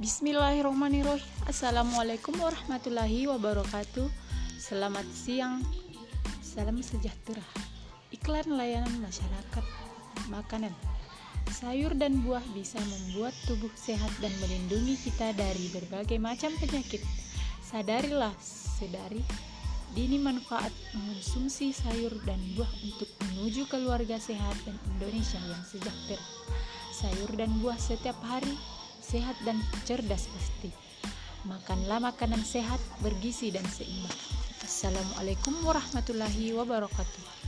Bismillahirrahmanirrahim. Assalamualaikum warahmatullahi wabarakatuh. Selamat siang. Salam sejahtera. Iklan layanan masyarakat Makanan Sayur dan buah bisa membuat tubuh sehat dan melindungi kita dari berbagai macam penyakit. Sadarilah, sedari Dini manfaat mengonsumsi sayur dan buah untuk menuju keluarga sehat dan Indonesia yang sejahtera. Sayur dan buah setiap hari sehat dan cerdas pasti. Makanlah makanan sehat, bergizi dan seimbang. Assalamualaikum warahmatullahi wabarakatuh.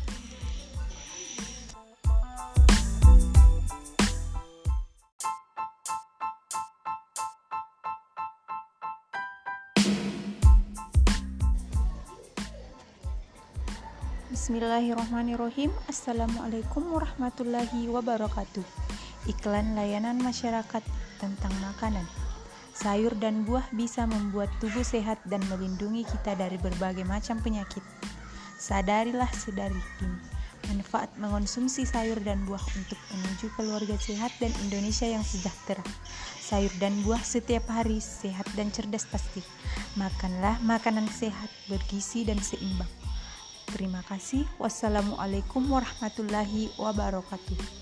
Bismillahirrahmanirrahim Assalamualaikum warahmatullahi wabarakatuh Iklan layanan masyarakat tentang makanan. Sayur dan buah bisa membuat tubuh sehat dan melindungi kita dari berbagai macam penyakit. Sadarilah sedari kini manfaat mengonsumsi sayur dan buah untuk menuju keluarga sehat dan Indonesia yang sejahtera. Sayur dan buah setiap hari sehat dan cerdas pasti. Makanlah makanan sehat, bergizi dan seimbang. Terima kasih. Wassalamualaikum warahmatullahi wabarakatuh.